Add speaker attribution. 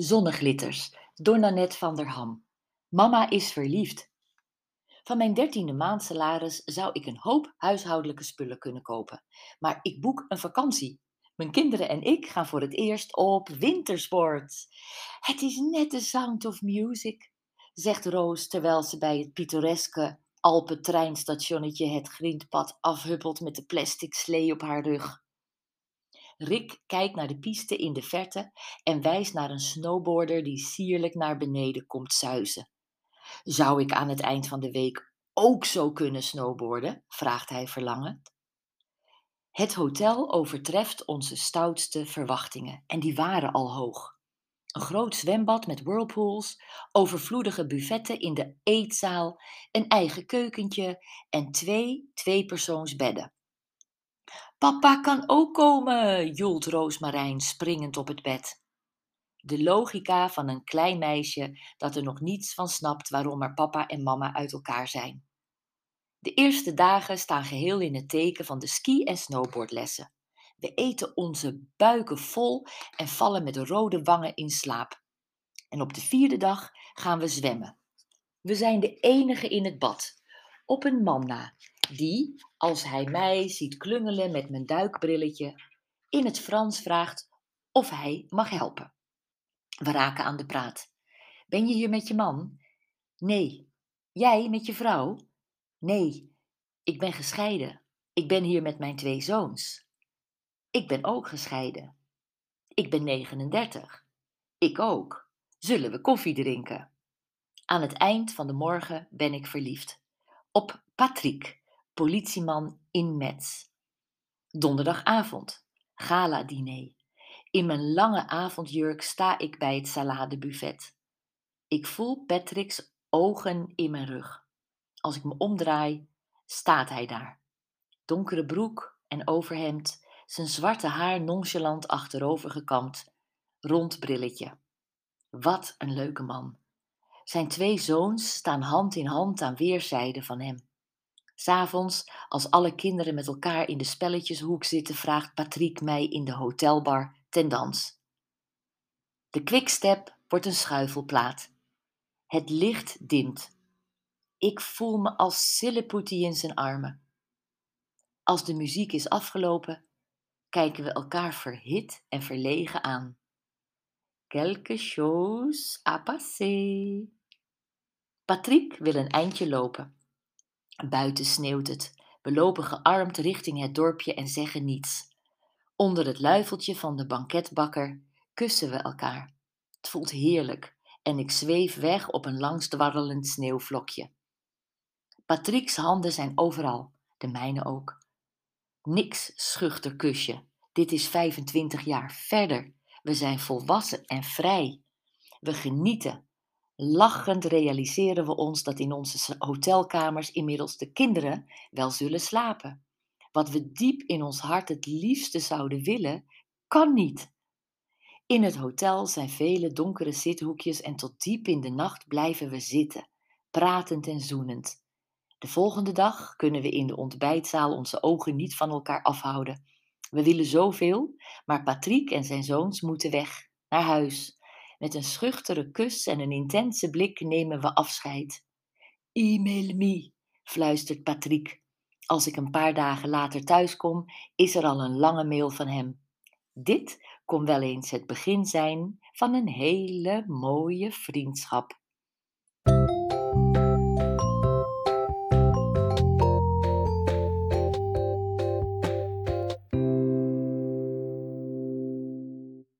Speaker 1: Zonneglitters door Nanette van der Ham. Mama is verliefd. Van mijn dertiende maand salaris zou ik een hoop huishoudelijke spullen kunnen kopen. Maar ik boek een vakantie. Mijn kinderen en ik gaan voor het eerst op wintersport. Het is net de sound of music, zegt Roos terwijl ze bij het pittoreske Alpen-treinstationnetje het grindpad afhuppelt met de plastic slee op haar rug. Rick kijkt naar de piste in de verte en wijst naar een snowboarder die sierlijk naar beneden komt zuizen. Zou ik aan het eind van de week ook zo kunnen snowboarden? vraagt hij verlangend. Het hotel overtreft onze stoutste verwachtingen en die waren al hoog. Een groot zwembad met whirlpools, overvloedige buffetten in de eetzaal, een eigen keukentje en twee tweepersoonsbedden. Papa kan ook komen, joelt Roosmarijn springend op het bed. De logica van een klein meisje dat er nog niets van snapt waarom er papa en mama uit elkaar zijn. De eerste dagen staan geheel in het teken van de ski- en snowboardlessen. We eten onze buiken vol en vallen met rode wangen in slaap. En op de vierde dag gaan we zwemmen. We zijn de enige in het bad, op een man na, die, als hij mij ziet klungelen met mijn duikbrilletje, in het Frans vraagt of hij mag helpen. We raken aan de praat. Ben je hier met je man? Nee. Jij met je vrouw? Nee. Ik ben gescheiden. Ik ben hier met mijn twee zoons. Ik ben ook gescheiden. Ik ben 39. Ik ook. Zullen we koffie drinken? Aan het eind van de morgen ben ik verliefd. Op Patrick, politieman in Metz. Donderdagavond, gala-diner. In mijn lange avondjurk sta ik bij het saladebuffet. Ik voel Patrick's ogen in mijn rug. Als ik me omdraai, staat hij daar. Donkere broek en overhemd, zijn zwarte haar nonchalant achterover gekamd, rond brilletje. Wat een leuke man. Zijn twee zoons staan hand in hand aan weerszijden van hem. S'avonds, als alle kinderen met elkaar in de spelletjeshoek zitten, vraagt Patrick mij in de hotelbar ten dans. De quickstep wordt een schuifelplaat. Het licht dimt. Ik voel me als Sillepoetie in zijn armen. Als de muziek is afgelopen, kijken we elkaar verhit en verlegen aan. Quelque chose a passé. Patrick wil een eindje lopen. Buiten sneeuwt het. We lopen gearmd richting het dorpje en zeggen niets. Onder het luifeltje van de banketbakker kussen we elkaar. Het voelt heerlijk en ik zweef weg op een langsdwarrelend sneeuwvlokje. Patrick's handen zijn overal, de mijne ook. Niks schuchter kusje. Dit is 25 jaar verder. We zijn volwassen en vrij. We genieten. Lachend realiseren we ons dat in onze hotelkamers inmiddels de kinderen wel zullen slapen. Wat we diep in ons hart het liefste zouden willen, kan niet. In het hotel zijn vele donkere zithoekjes en tot diep in de nacht blijven we zitten, pratend en zoenend. De volgende dag kunnen we in de ontbijtzaal onze ogen niet van elkaar afhouden. We willen zoveel, maar Patrick en zijn zoons moeten weg, naar huis. Met een schuchtere kus en een intense blik nemen we afscheid. E-mail me, fluistert Patrick. Als ik een paar dagen later thuiskom, is er al een lange mail van hem. Dit kon wel eens het begin zijn van een hele mooie vriendschap.